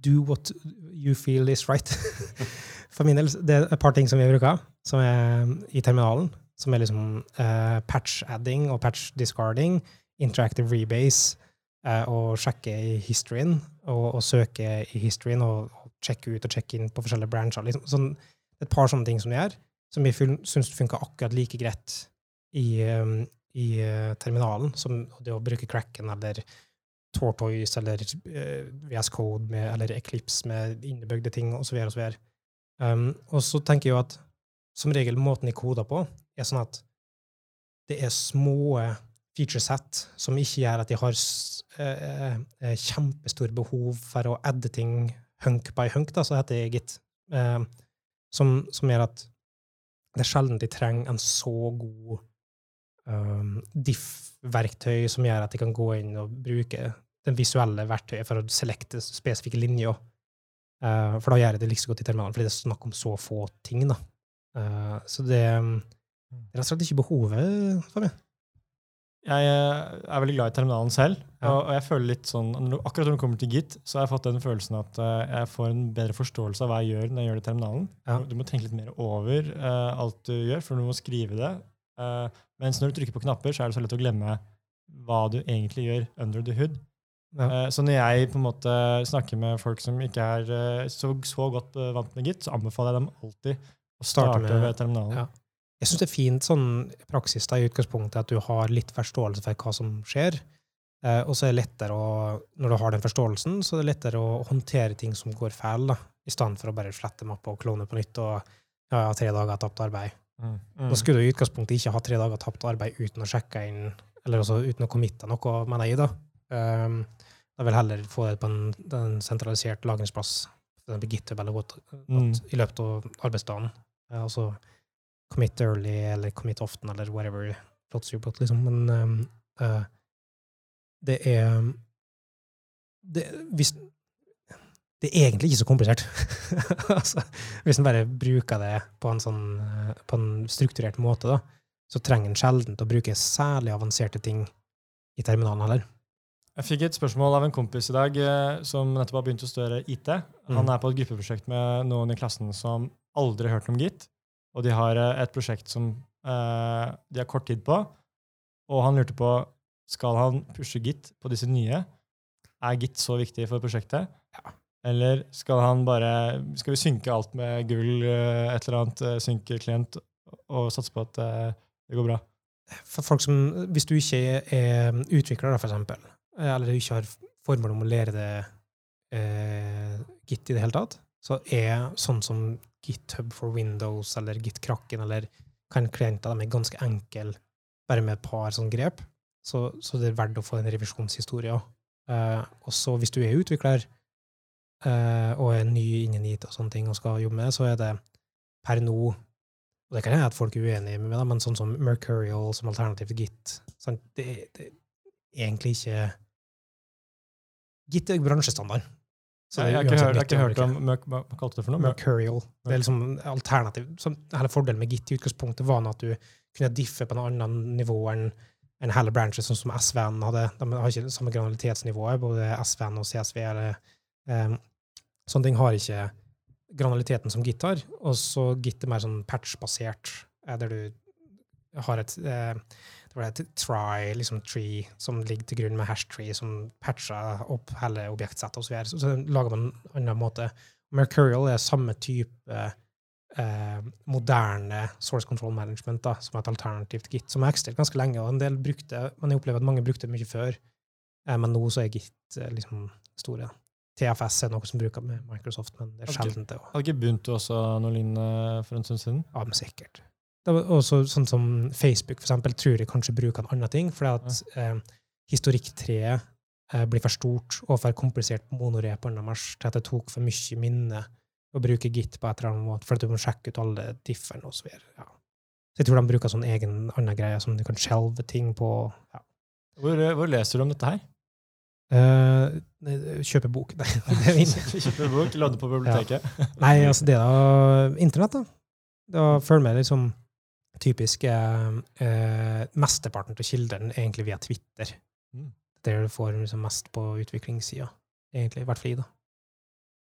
do what you feel is right. For min del, det er et par ting som vi bruker som er i terminalen, som er liksom uh, patch adding og patch discarding, interactive rebase, og sjekke i historien, og, og søke i historien, og, og sjekke ut og sjekke inn på forskjellige brancher. Liksom. Sånn, et par sånne ting som vi gjør, som vi syns funka akkurat like greit i, um, i uh, terminalen, som det å bruke cracken eller Tortoise eller uh, VS Code med, eller Eclipse med innebygde ting osv. Og, så videre. um, og så tenker jeg jo at som regel måten jeg koder på, er sånn at det er små featureset som ikke gjør at de har eh, eh, kjempestor behov for å adde ting hunk by hunk, da, så heter det gitt, eh, som, som gjør at det er sjelden de trenger en så god um, diff-verktøy som gjør at de kan gå inn og bruke den visuelle verktøyet for å selekte spesifikke linjer. Uh, for da gjør jeg det like så godt i terminalen, fordi det er snakk om så få ting. da. Uh, så det det er rett og slett ikke behovet for meg. Jeg eh, er veldig glad i terminalen selv, Ja. og, jeg føler litt sånn, akkurat når det kommer til Git, så har jeg fått den følelsen at eh, jeg får en bedre forståelse av hva jeg gjør når jeg gjør det i terminalen. Ja. Du må tenke litt mer over uh, alt du gjør, for du må skrive det. Uh, mens når du trykker på knapper, så er det så lett å glemme hva du egentlig gjør under the hood. Ja. Uh, så når jeg på en måte snakker med folk som ikke er så, så godt vant med Git, så anbefaler jeg dem alltid å Starte starte, med- ved terminalen. Jeg syns det er fint sånn praksis da, i utgangspunktet at du har litt forståelse for hva som skjer. Eh, og så er det lettere å, når du har den forståelsen, så er det lettere å håndtere ting som går feil, da, i stedet for å bare flette mappa og klone på nytt og ja, ja, tre dager tapt arbeid. Mm. Da skulle du i utgangspunktet ikke ha tre dager tapt arbeid uten å sjekke inn, eller også uten å committe noe, mener jeg, da. Um, da vil heller få det på en, en sentralisert lagringsplass, eksempel GitHub eller what, Mm. i løpet av arbeidsdagen. Eh, og så commit early eller commit often eller whatever boat, liksom. Men um, uh, det er det, hvis, det er egentlig ikke så komplisert. altså, hvis en bare bruker det på en, sånn, eh, på en strukturert måte, da, så trenger en sjelden å bruke særlig avanserte ting i terminalen heller. Jeg fikk et spørsmål av en kompis i dag eh, som nettopp har begynt å studere IT. Han Mm. er på et gruppeprosjekt med noen i klassen som aldri har hørt om Git. Og de har eh, et prosjekt som eh, de har kort tid på. Og han lurte på skal han pushe Git på disse nye. Er Git så viktig for prosjektet? Eller skal han bare Skal vi synke alt med gull, eh, et eller annet, synke klient, og satse på at det går bra? For folk som, hvis du ikke er utvikler, for eksempel, eller du ikke har formål om å lære det eh, Git i det hele tatt, så er sånn som GitHub for Windows eller GitKraken eller kan klienter de er ganske enkle, bare med et par sånne grep. Så, så det er verdt å få en revisjonshistorie òg. Eh, og så hvis du er utvikler eh, og er ny innen IT og sånne ting og skal jobbe med det, så er det per nå og det kan hende at folk er uenige med det, men sånn som Mercurial som alternativ til Git sant? Det, det er egentlig ikke Git er bransjestandard. Så jeg har ikke hørt, jeg har ikke hørt om Hva kalte du det for noe? Mercurial. Det er liksom alternativ. Som, hele fordelen med Git i utgangspunktet var at du kunne diffe på en annen nivå enn en hele branches, sånn som SVN hadde. De har ikke det samme granalitetsnivået, både SVN og CSV. Eller, um, sånne ting har ikke granaliteten som Git har. Og så Git er mer sånn patch-basert, eh, der du har et eh, det var et try, liksom tree, som ligger til grunn med hash tree, som patcher opp hele objektsettet og så. Så, så lager man en annen måte. Mercurial er samme type eh, moderne source control management da, som et alternativt Git, som har eksistert ganske lenge, og en del brukte, men jeg opplever at mange brukte det mye før. Eh, men nå så er Git eh, liksom store. TFS er noe som bruker med Microsoft, men det er sjelden det. Hadde ikke Buntu også noe lignende for en stund siden? Ja, men sikkert. Også sånn som Facebook, for eksempel, tror jeg kanskje bruker en annen ting, fordi at eh, historikktreet eh, blir for stort og for komplisert på monorep på marsj til at det tok for mye minne å bruke Git på et eller annet måte, for at du må sjekke ut alle differne og så videre. Ja. Så jeg tror de bruker sånn egen annen greie, som du kan skjelve ting på. Ja. Hvor, hvor leser du om dette her? Eh, kjøpe bok. Nei, det er. Kjøper bok, lade på biblioteket. Nei, altså det er da Internett, da. Da følger med liksom typisk eh, eh, Mesteparten av kildene egentlig via Twitter. Mm. Der du får liksom mest på utviklingssida. Egentlig, i hvert fall i, da.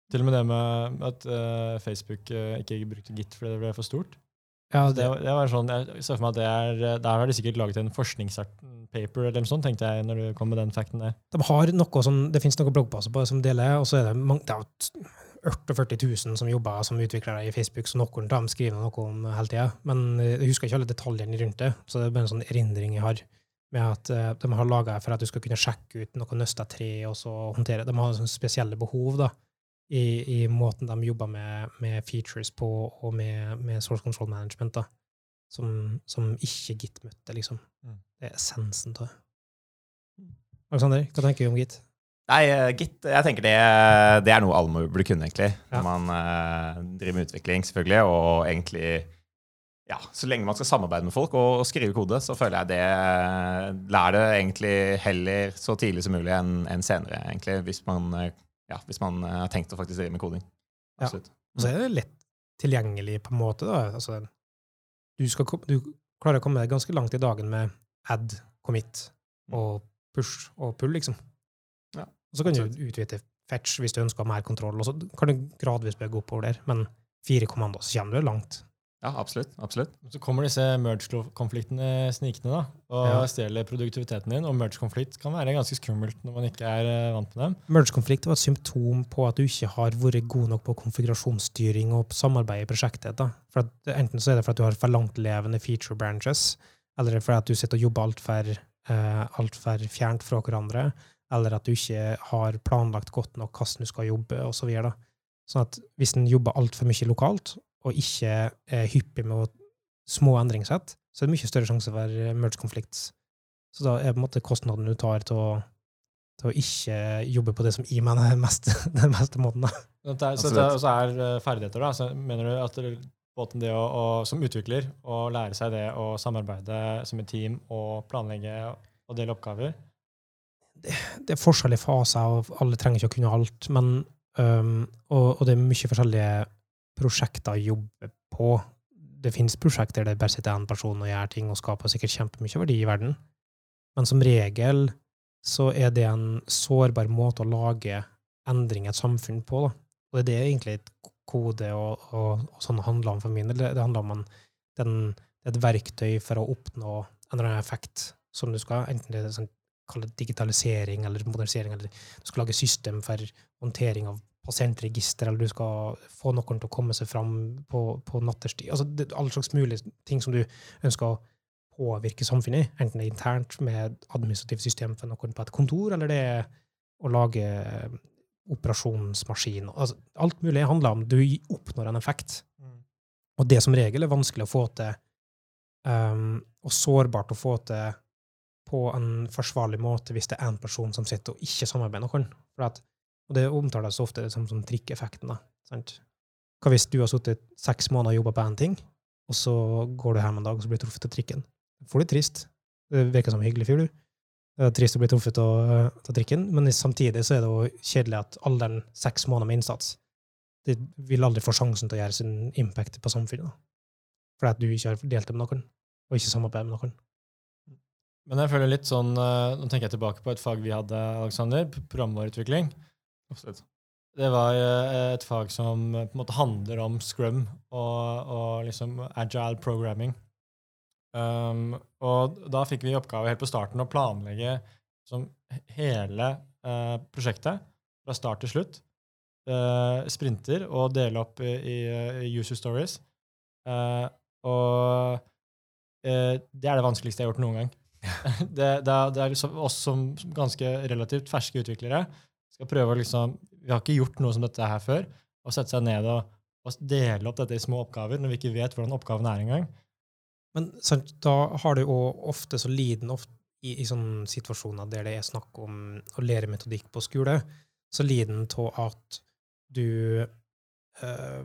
Til og med det med at uh, Facebook uh, ikke brukte Git fordi det ble for stort. Ja, Det, var- det var sånn, Jeg ser for meg at det er, Der har de sikkert laget en forskningspaper eller noe sånt, tenkte jeg når du kom med den facten der. De har noe som, det finnes noen bloggplasser på det som deler, og så er det mange, det er 48 000 som jobber som utviklere i Facebook, så noen av dem skriver noe om hele tida. Men eh, jeg husker ikke alle detaljene rundt det, så det er bare en sånn erindring jeg har med at eh, de har laga for at du skal kunne sjekke ut noe nøsta tre og så håndtere. De har sånne spesielle behov da, i, i måten de jobber med, med features på, og med, med source control management, da, som, som ikke Git møtte, liksom. Mm. Det er essensen av det. Alexander, hva tenker du om Git? Nei, gitt. Jeg tenker det, det er noe alle burde kunne, egentlig. Ja. Når man uh, driver med utvikling, selvfølgelig, og egentlig ja, Så lenge man skal samarbeide med folk og, og skrive kode, så føler jeg det Lær det egentlig heller så tidlig som mulig enn en senere, egentlig, hvis man, eh, ja, hvis man eh, har tenkt å faktisk drive med koding. Ja. Absolutt. Og så er det lett tilgjengelig på en måte. da. Altså, du, skal, du klarer å komme ganske langt i dagen med add, commit og push og pull, liksom. Og så kan du utvide fetch hvis du ønsker mer kontroll, og så kan du gradvis bygge oppover der. Men fire kommandoer, så kommer du langt. Ja, absolutt. absolutt. Så kommer disse merge-konfliktene snikende da, og Ja. stjeler produktiviteten din. Og merge-konflikt kan være ganske skummelt når man ikke er eh, vant med dem. Merge-konflikt var et symptom på at du ikke har vært god nok på konfigurasjonsstyring og samarbeid i prosjektet. Da. For at, enten så er det for at du har for langtlevende feature branches, eller det er for at du sitter og jobber altfor uh, alt for fjernt fra hverandre, eller at du ikke har planlagt godt nok hvordan du skal jobbe, og så videre. Sånn at hvis en jobber altfor mye lokalt, og ikke er hyppig med små endringssett, så er det mye større sjanse for eh, merge-konflikt. Så da er på en måte kostnaden du tar til å til å ikke jobbe på det som jeg mener er mest, den beste måten. Da. Så det er, så det er eh, ferdigheter, da. Så mener du at båten det å, å, som utvikler å lære seg det å samarbeide som et team og planlegge og dele oppgaver Det er forskjellige faser, og alle trenger ikke å kunne alt. Men, um, og, og det er mye forskjellige prosjekter å jobbe på. Det finnes prosjekter der det bare sitter én person og gjør ting og skaper sikkert kjempemye verdi i verden. Men som regel så er det en sårbar måte å lage endring i et samfunn på. Da. Og det er egentlig et kode og, og, og sånn handler om for min del. Det, det handler om en, den, et verktøy for å oppnå en eller annen effekt som du skal, enten det er sånn, digitalisering eller modernisering, eller du skal lage system for håndtering av pasientregister, eller du skal få noen til å komme seg fram på, på natterstid. Altså, det alle slags mulige ting som du ønsker å påvirke samfunnet i, enten det er internt med administrativt system for noen på et kontor, eller det er å lage operasjonsmaskin. Altså, alt mulig handler om du oppnår en effekt. Og det som regel er vanskelig å få til um, og sårbart å få til på en forsvarlig måte hvis det er en person som sitter og ikke samarbeider med noen. At, og det omtales ofte som, som trikkeffekten. Hva hvis du har sittet seks måneder og jobba på én ting, og så går du hjem en dag og så blir du truffet av trikken? Det får litt trist. Det virker som en hyggelig fyr, du. Det er trist å bli truffet av, av trikken, men samtidig så er det jo kjedelig at all den seks måneder med innsats de vil aldri få sjansen til å gjøre sin impact på samfunnet. Fordi at du ikke har delt det med noen, og ikke samarbeidet med noen. Men jeg føler litt sånn, eh, Nå tenker jeg tilbake på et fag vi hadde, Alexander, programvareutvikling. Absolutt. Det var eh, et fag som eh, på en måte handler om scrum og, og liksom agile programming. Um, og da fikk vi i oppgave helt på starten å planlegge som hele uh, prosjektet fra start til slutt. Uh, sprinter og dele opp i, i, user stories. Uh, og det er det vanskeligste jeg har gjort noen gang. det, det, er, det er liksom oss som ganske relativt ferske utviklere skal prøve å liksom Vi har ikke gjort noe som dette her før. Å sette seg ned og, og dele opp dette i små oppgaver når vi ikke vet hvordan oppgaven er engang. Men sant, da har du jo ofte så liden ofte i, i sånne situasjoner der det er snakk om å lære metodikk på skole, så lider den av at du eh,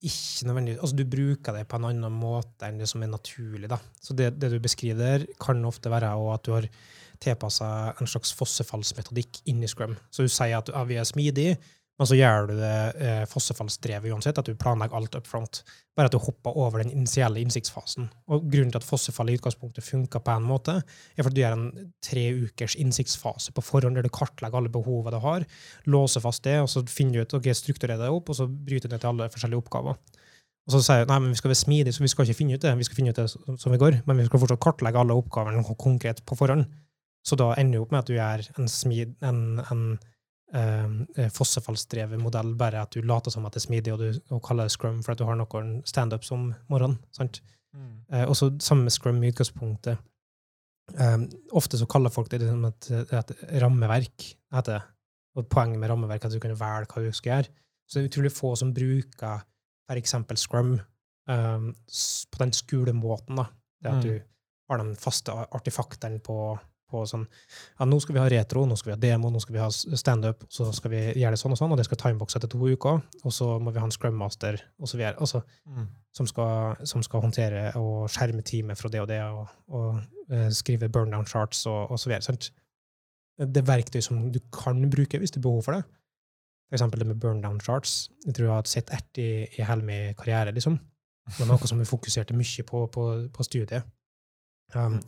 ikke nødvendigvis Altså, du bruker det på en annen måte enn det som er naturlig, da. Så det, det du beskriver der, kan ofte være at du har tilpassa en slags fossefallsmetodikk inn i Scrum. Så du sier at ja, vi er smidige, men så gjør du det eh, fossefallsdrevet uansett, at du planlegger alt up front. Bare at du hopper over den initielle innsiktsfasen. Og grunnen til at fossefallet i utgangspunktet funker på en måte, er fordi du gjør en tre ukers innsiktsfase på forhånd, der du kartlegger alle behovene du har, låser fast det, og så finner du ut, ok, strukturerer det opp, og så bryter du ned til alle forskjellige oppgaver. Og så sier du nei, men vi skal være smidige, så vi skal ikke finne ut det, vi skal finne ut det som- vi går, men vi skal fortsatt kartlegge alle oppgavene konkret på forhånd. Så da ender du opp med at du gjør en, smid, en, en fossefallsdrevet modell, bare at du later som at det er smidig, og du og kaller det scrum for at du har noen standups om morgenen. sant? Eh, og så samme med scrum i utgangspunktet. Eh, ofte så kaller folk det liksom et, et rammeverk, heter det. Og poenget med rammeverk er at du kan velge hva du skal gjøre. Så det er utrolig få som bruker eksempel scrum eh, på den skolemåten. da. Det at Mm. du har den faste artifaktene på, på sånn ja, nå skal vi ha retro, nå skal vi ha demo, nå skal vi ha standup, så skal vi gjøre det sånn og sånn, og det skal timebokse etter to uker, og så må vi ha en scrum master, Altså, mm. Som skal, som skal håndtere og skjerme teamet fra det og det, og, og eh, skrive burn-down charts og, osv. Det er verktøy som du kan bruke hvis det er behov for det. For eksempel det med burn-down charts. Jeg tror jeg har sett ett i, i hele min karriere, liksom. Det var noe som vi fokuserte mye på på, på studiet. Um, og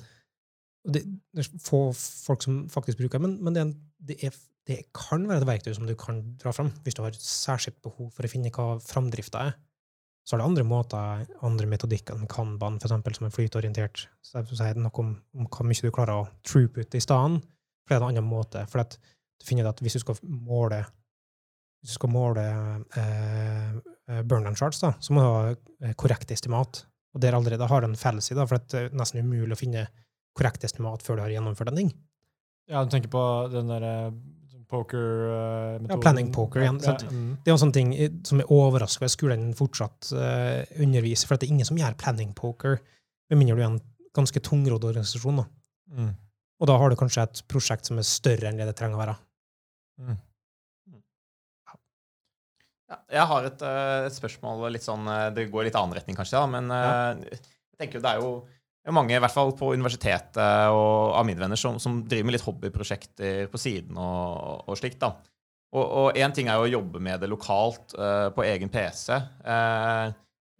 det, det er få folk som faktisk bruker men, men det, det, er, det kan være et verktøy som du kan dra fram hvis du har særskilt behov for å finne hva framdrifta er. Så er det andre måter, andre metodikker enn Kanban, for eksempel, som er flytorientert. Så jeg sier noe om, om hvor mye du klarer å throughput i stedet. For det er en annen måte. For at du finner at hvis du skal måle hvis du skal måle eh, eh, burn-down charts, da, så må du ha eh, korrekt estimat. Og der allerede har du en fallacy, da, for det er nesten umulig å finne korrekt estimat før du har gjennomført en ting. Ja, du tenker på den derre poker-metoden? Ja, planning poker igjen, Ja, mm. Det er en sånn ting eh, som er overraskende at skolen fortsatt uh, underviser, for det er ingen som gjør planning poker, med mindre du er en ganske tungrodd organisasjon. Da. Mm. Og da har du kanskje et prosjekt som er større enn det det trenger å være. Mm. Ja, jeg har et, eh, et spørsmål litt sånn eh, Det går i litt annen retning, kanskje, da, men eh, jeg tenker jo det er jo mange, i hvert fall på universitetet og av mine venner, som, som driver med litt hobbyprosjekter på siden og, og slikt. da. Og én ting er jo å jobbe med det lokalt uh, på egen PC. Uh,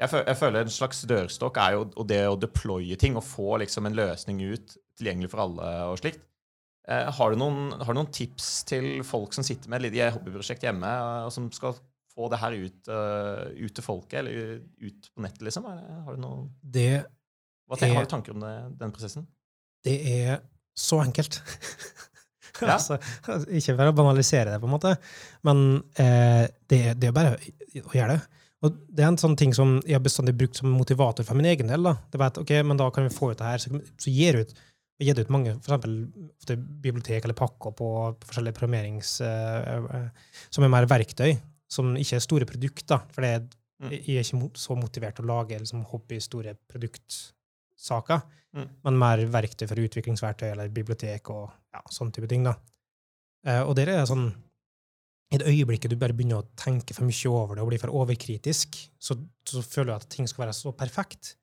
jeg, føl jeg føler en slags dørstokk er jo det å deploye ting og få liksom en løsning ut tilgjengelig for alle og slikt. Uh, har, du noen, har du noen tips til folk som sitter med et hobbyprosjekt hjemme, eh, og som skal få det her ut, eh, ut til folket, eller ut på nettet, liksom? Har, du noen, Det, hva tenker, Er- har du tanker om det, den prosessen? det er så enkelt. Ja. altså, ikke for å banalisere det, på en måte, men eh, det, det er bare å gjøre det. Og det er en sånn ting som jeg har bestandig brukt som motivator for min egen del. da. Det var at, ok, men da kan vi få ut det her, så, så gir ut gitt ut mange for eksempel, bibliotek eller pakker på, på forskjellige programmerings... eh, eh, som er mer verktøy, som ikke er store produkter. For det er, Mm. jeg er ikke så motivert til å lage liksom, hobby-store produkt saker, Mm. men mer verktøy for utviklingsverktøy eller bibliotek og ja, sånn type ting. da. Eh, og der er det sånn I det øyeblikket du bare begynner å tenke for mye over det og blir for overkritisk, så, så føler du at ting skal være så perfekt,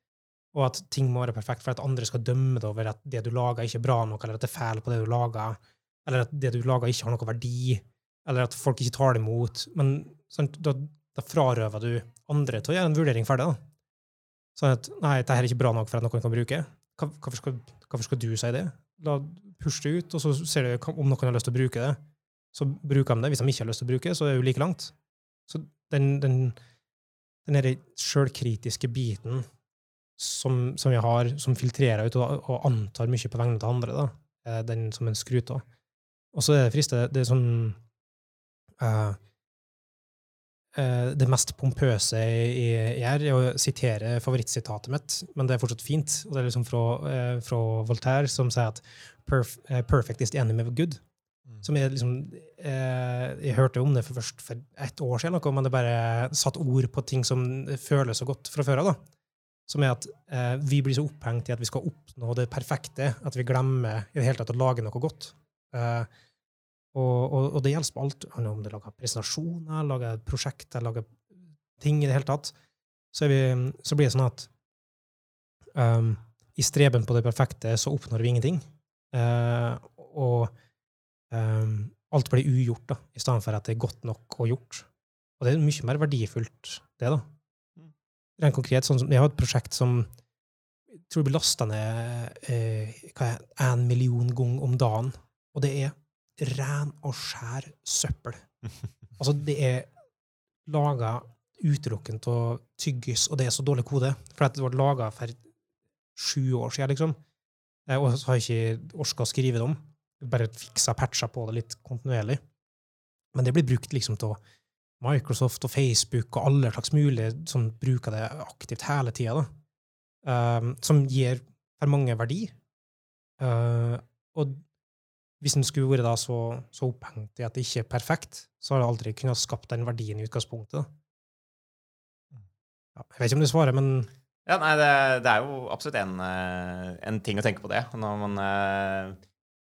og at ting må være perfekt for at andre skal dømme det over at det du lager, ikke er bra nok, eller at det er feil på det du lager, eller at det du lager, ikke har noen verdi, eller at folk ikke tar det imot. Men sant, da, da frarøver du andre til å gjøre en vurdering for det. da. Sånn at nei, dette er ikke bra nok for at noen kan bruke. Hvorfor skal, hvorfor skal du si det? La Push det ut, og så ser du om noen har lyst til å bruke det. Så bruker de det. Hvis de ikke har lyst til å bruke det, så er det jo like langt. Så den, den, den sjølkritiske biten som, som vi har, som filtrerer ut og, og antar mye på vegne av andre, da, den som en skrut av. Og så er det friste Det er sånn eh, Det mest pompøse jeg gjør, er å sitere favorittsitatet mitt, men det er fortsatt fint. Og det er liksom fra, eh, fra Voltaire, som sier at eh, 'perfect is the enemy of good'. Mm. Som jeg liksom eh, Jeg hørte om det for først for ett år siden, men det bare satt ord på ting som føles så godt fra før av. Som er at eh, vi blir så opphengt i at vi skal oppnå det perfekte, at vi glemmer i det hele tatt å lage noe godt. Eh, og, og, og det gjelder på alt. Om det lager presentasjoner, lager prosjekter, lager ting i det hele tatt, så, vi, så blir det sånn at um, i streben på det perfekte så oppnår vi ingenting. Uh, og um, alt blir ugjort, da, i stedet for at det er godt nok og gjort. Og det er mye mer verdifullt, det, da. Mm. Rent konkret, sånn som, jeg har et prosjekt som jeg tror blir lasta ned eh, er, en million ganger om dagen, og det er ren og skjær søppel. Altså, det er laga utelukkende av tyggis, og det er så dårlig kode, for det ble laga for sju år siden, liksom. Eh, Og så har jeg ikke orka å skrive det om. Bare fiksa patcha på det litt kontinuerlig. Men det blir brukt liksom til Microsoft og Facebook og alle slags mulige som bruker det aktivt hele tida, um, som gir for mange verdi. Uh, og hvis en skulle vært da så, så opphengt i at det ikke er perfekt, så har det aldri kunnet skapt den verdien i utgangspunktet. Ja, jeg vet ikke om du svarer, men Ja, nei, det, det er jo absolutt en, en ting å tenke på det. Når man eh,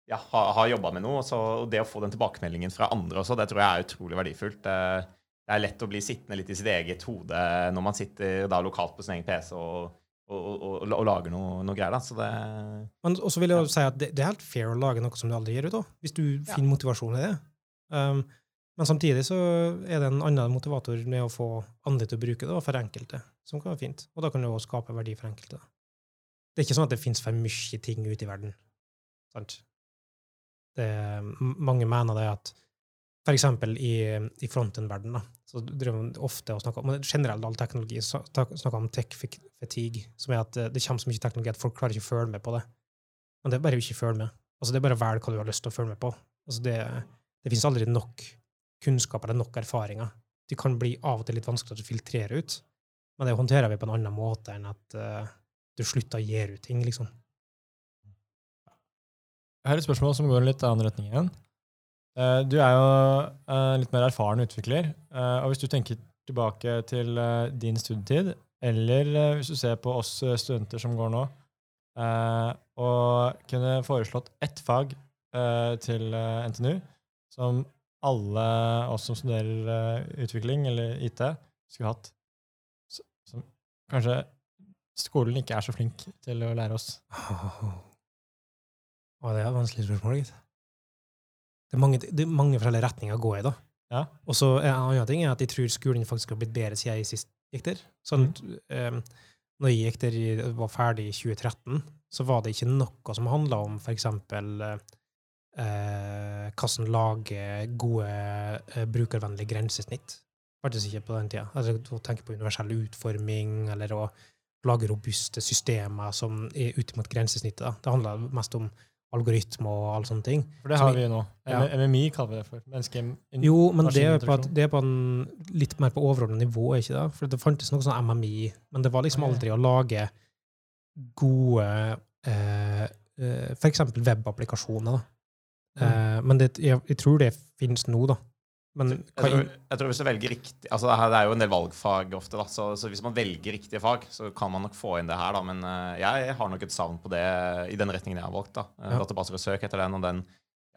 ja, har, har jobba med noe, så og det å få den tilbakemeldingen fra andre også, det tror jeg er utrolig verdifullt. Det, det er lett å bli sittende litt i sitt eget hode når man sitter da lokalt på sin egen PC og, og, og, og, lager noe, noe greier. Da. Så det Men også vil jeg ja. si at det, det er helt fair å lage noe som du aldri gir ut, da, hvis du finner motivasjon i det. Um, men samtidig så er det en annen motivator med å få andre til å bruke det, for enkelte, som kan være fint. Og da kan det også skape verdi for enkelte. Det er ikke sånn at det finnes for mye ting ute i verden. Sant? Det, mange mener det at eksempel i, i fronten-verden. så driver man ofte og snakker om generelt all teknologi, snakker om tech fa- fatigue, som er at det, det kommer så mye teknologi at folk klarer ikke å følge med på det. Men det er bare å ikke følge med. Altså, det er bare å velge hva du har lyst til å følge med på. Altså, det, det finnes aldri nok kunnskap eller nok erfaringer. De kan bli av og til litt vanskelig å filtrere ut, men det håndterer vi på en annen måte enn at uh, du slutter å gi ut ting, liksom. Jeg har et spørsmål som går litt annen retning igjen. Eh, Du er jo eh, litt mer erfaren utvikler, eh, og hvis du tenker tilbake til din studietid, eller hvis du ser på oss studenter som går nå, og kunne foreslått ett fag til NTNU som alle oss som studerer utvikling eller IT, skulle hatt, som kanskje skolen ikke er så flink til å lære oss. Å, det er et vanskelig spørsmål, gitt. Det er mange, det er mange forskjellige retninger å gå i, da. Ja. Og så en annen ting er at jeg tror skolen faktisk har blitt bedre siden jeg sist gikk der. Sånn, eh, når jeg gikk der, og var ferdig i 2013, så var det ikke noe som handla om eksempel eh, hvordan lage gode eh, brukervennlige grensesnitt. Faktisk ikke på den tida. Altså, å tenke på universell utforming, eller å lage robuste systemer som er ute mot grensesnittet. Da. Det handler mest om algoritme og alle sånne ting. For det har vi jo nå. Ja. MMI kaller vi det for. Menneske Jo, men det er, på, at, det er på en litt mer på overordnet nivå, ikke det? For det fantes noe sånn MMI, men det var liksom aldri å lage gode eh, eh, eksempel webapplikasjoner. Mm. Eh, men det, jeg, jeg tror det finnes nå, da. Men Jeg tror, jeg tror hvis du velger riktig altså det er jo en del valgfag ofte, da, så, så hvis man velger riktige fag, så kan man nok få inn det her. da, Men eh, jeg har nok et savn på det i den retningen jeg har valgt. da. Uh, Ja. Databaser og søk etter den, og den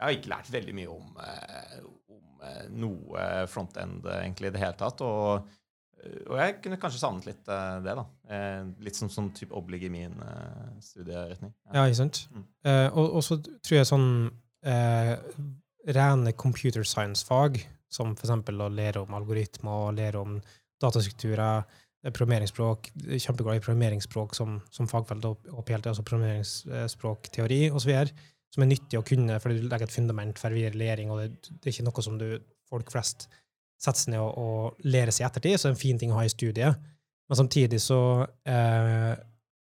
Jeg har ikke lært veldig mye om, eh, om eh, noe frontend eh, egentlig i det hele tatt. Og, eh, og jeg kunne kanskje savnet litt eh, det, da. Eh, litt som sånn type oblig i min eh, studieretning. Ja, ikke sant? Mm. Eh, og, og så tror jeg sånn eh, rene computer science-fag, som eksempel å lære om algoritmer og lære om datastrukturer, eh, programmeringsspråk, kjempeglad i programmeringsspråk som, som fagfelt og, PLT, altså programmeringsspråkteori osv., som er nyttig å kunne, for du legger et fundament for videre læring, og det, det er ikke noe som du, folk flest setter seg ned og, og lærer seg i ettertid, så det er en fin ting å ha i studiet. Men samtidig så eh,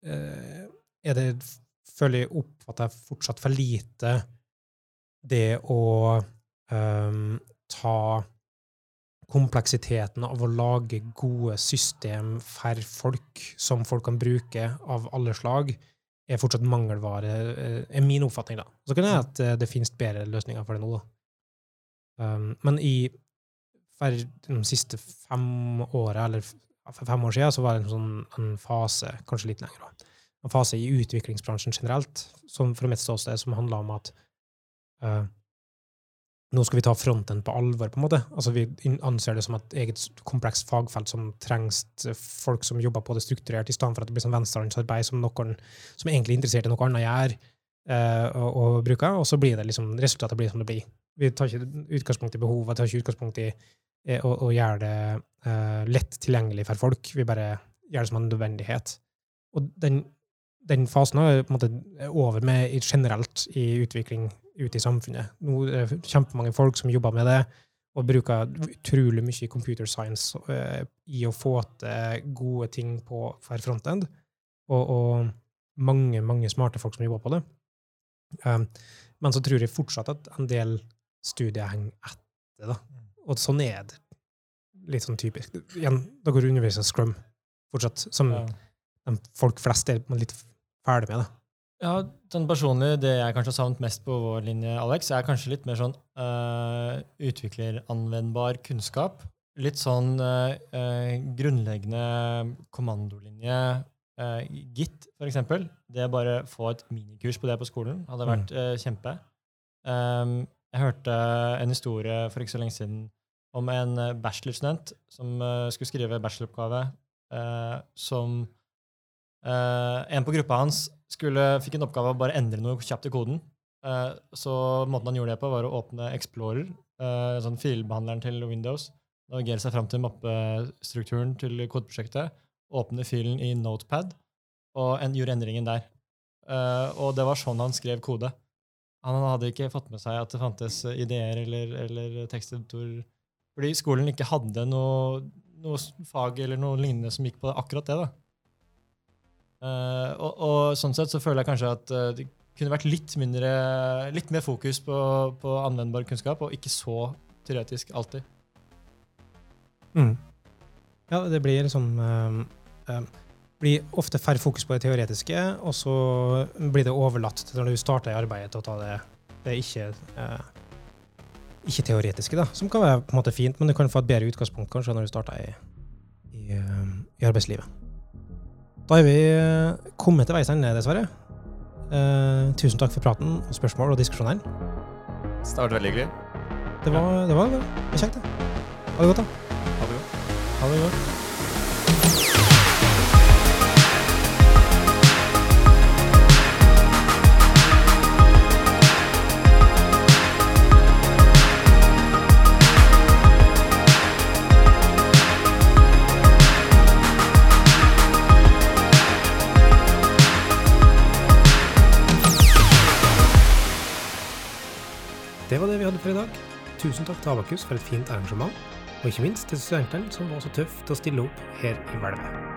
eh, er det, føler jeg, oppfatter jeg fortsatt for lite det å ehm, ta kompleksiteten av å lage gode system for folk som folk kan bruke av alle slag, er fortsatt mangelvare, eh, er min oppfatning, da. Så kan det hende at eh, det finnes bedre løsninger for det nå, da. Um, men i de siste fem åra, eller for fem år siden, så var det en sånn en fase, kanskje litt lenger, da, en fase i utviklingsbransjen generelt, som fra mitt ståsted, som handla om at eh, nå skal vi ta fronten på alvor, på en måte. Altså, vi anser det som et eget komplekst fagfelt som trengs folk som jobber på det strukturert, i stedet for at det blir sånn venstrehåndsarbeid som noen som egentlig er interessert i noe annet gjør, eh, og, og bruker, og så blir det liksom, resultatet blir som det blir. Vi tar ikke utgangspunkt i behovet, tar ikke utgangspunkt i eh, å, å gjøre det eh, lett tilgjengelig for folk. Vi bare gjør det som en nødvendighet. Og den, den fasen er på en måte over med generelt i utvikling ute i samfunnet. Nå er det kjempemange folk som jobber med det, og bruker utrolig mye computer science uh, i å få til gode ting på for frontend, og, og mange, mange smarte folk som jobber på det. Um, men så tror jeg fortsatt at en del studier henger etter, da. Og sånn er det litt sånn typisk. Igjen, da går undervisning Scrum fortsatt, som Ja. folk flest er litt ferdig med det. Ja, sånn personlig, Det jeg kanskje har savnet mest på vår linje, Alex, er kanskje litt mer sånn uh, utvikleranvendbar kunnskap. Litt sånn uh, uh, grunnleggende kommandolinje. Uh, Git, for eksempel. Det bare få et minikurs på det på skolen hadde vært eh, kjempe. Um, jeg hørte en historie for ikke så lenge siden om en bachelorstudent som skulle skrive bacheloroppgave, som en på gruppa hans skulle, fikk en oppgave å bare endre noe kjapt i koden. Eh, så måten han gjorde det på, var å åpne Explorer, eh, sånn filbehandleren til Windows, navigere seg fram til mappestrukturen til kodeprosjektet, åpne filen i Notepad, og en, gjorde endringen der. Eh, og det var sånn han skrev kode. Han hadde ikke fått med seg at det fantes ideer eller, eller teksteditor, fordi skolen ikke hadde noe, noe fag eller noe lignende som gikk på akkurat det. da. Eh, og, og sånn sett så føler jeg kanskje at uh, det kunne vært litt, mindre, litt mer fokus på, på anvendbar kunnskap, og ikke så teoretisk alltid. Mm. Ja, det blir sånn uh, blir ofte færre fokus på det teoretiske, og så blir det overlatt til når du starter i arbeidet til å ta det, det ikke, uh, ikke teoretiske, da, som kan være på en måte fint, men du kan få et bedre utgangspunkt kanskje når du starter i, i, i arbeidslivet. Da har vi uh, kommet til veis ende, dessverre. Eh, tusen takk for praten, og spørsmål og diskusjonen her. det har vært veldig hyggelig. Det var, det var, det var kjekt, det. Ha det godt, da. Ha det godt. Ha det godt. Det for i dag. Tusen takk til Abakus for et fint arrangement, og ikke minst til studentene som var så tøffe til å stille opp her i hvelvet.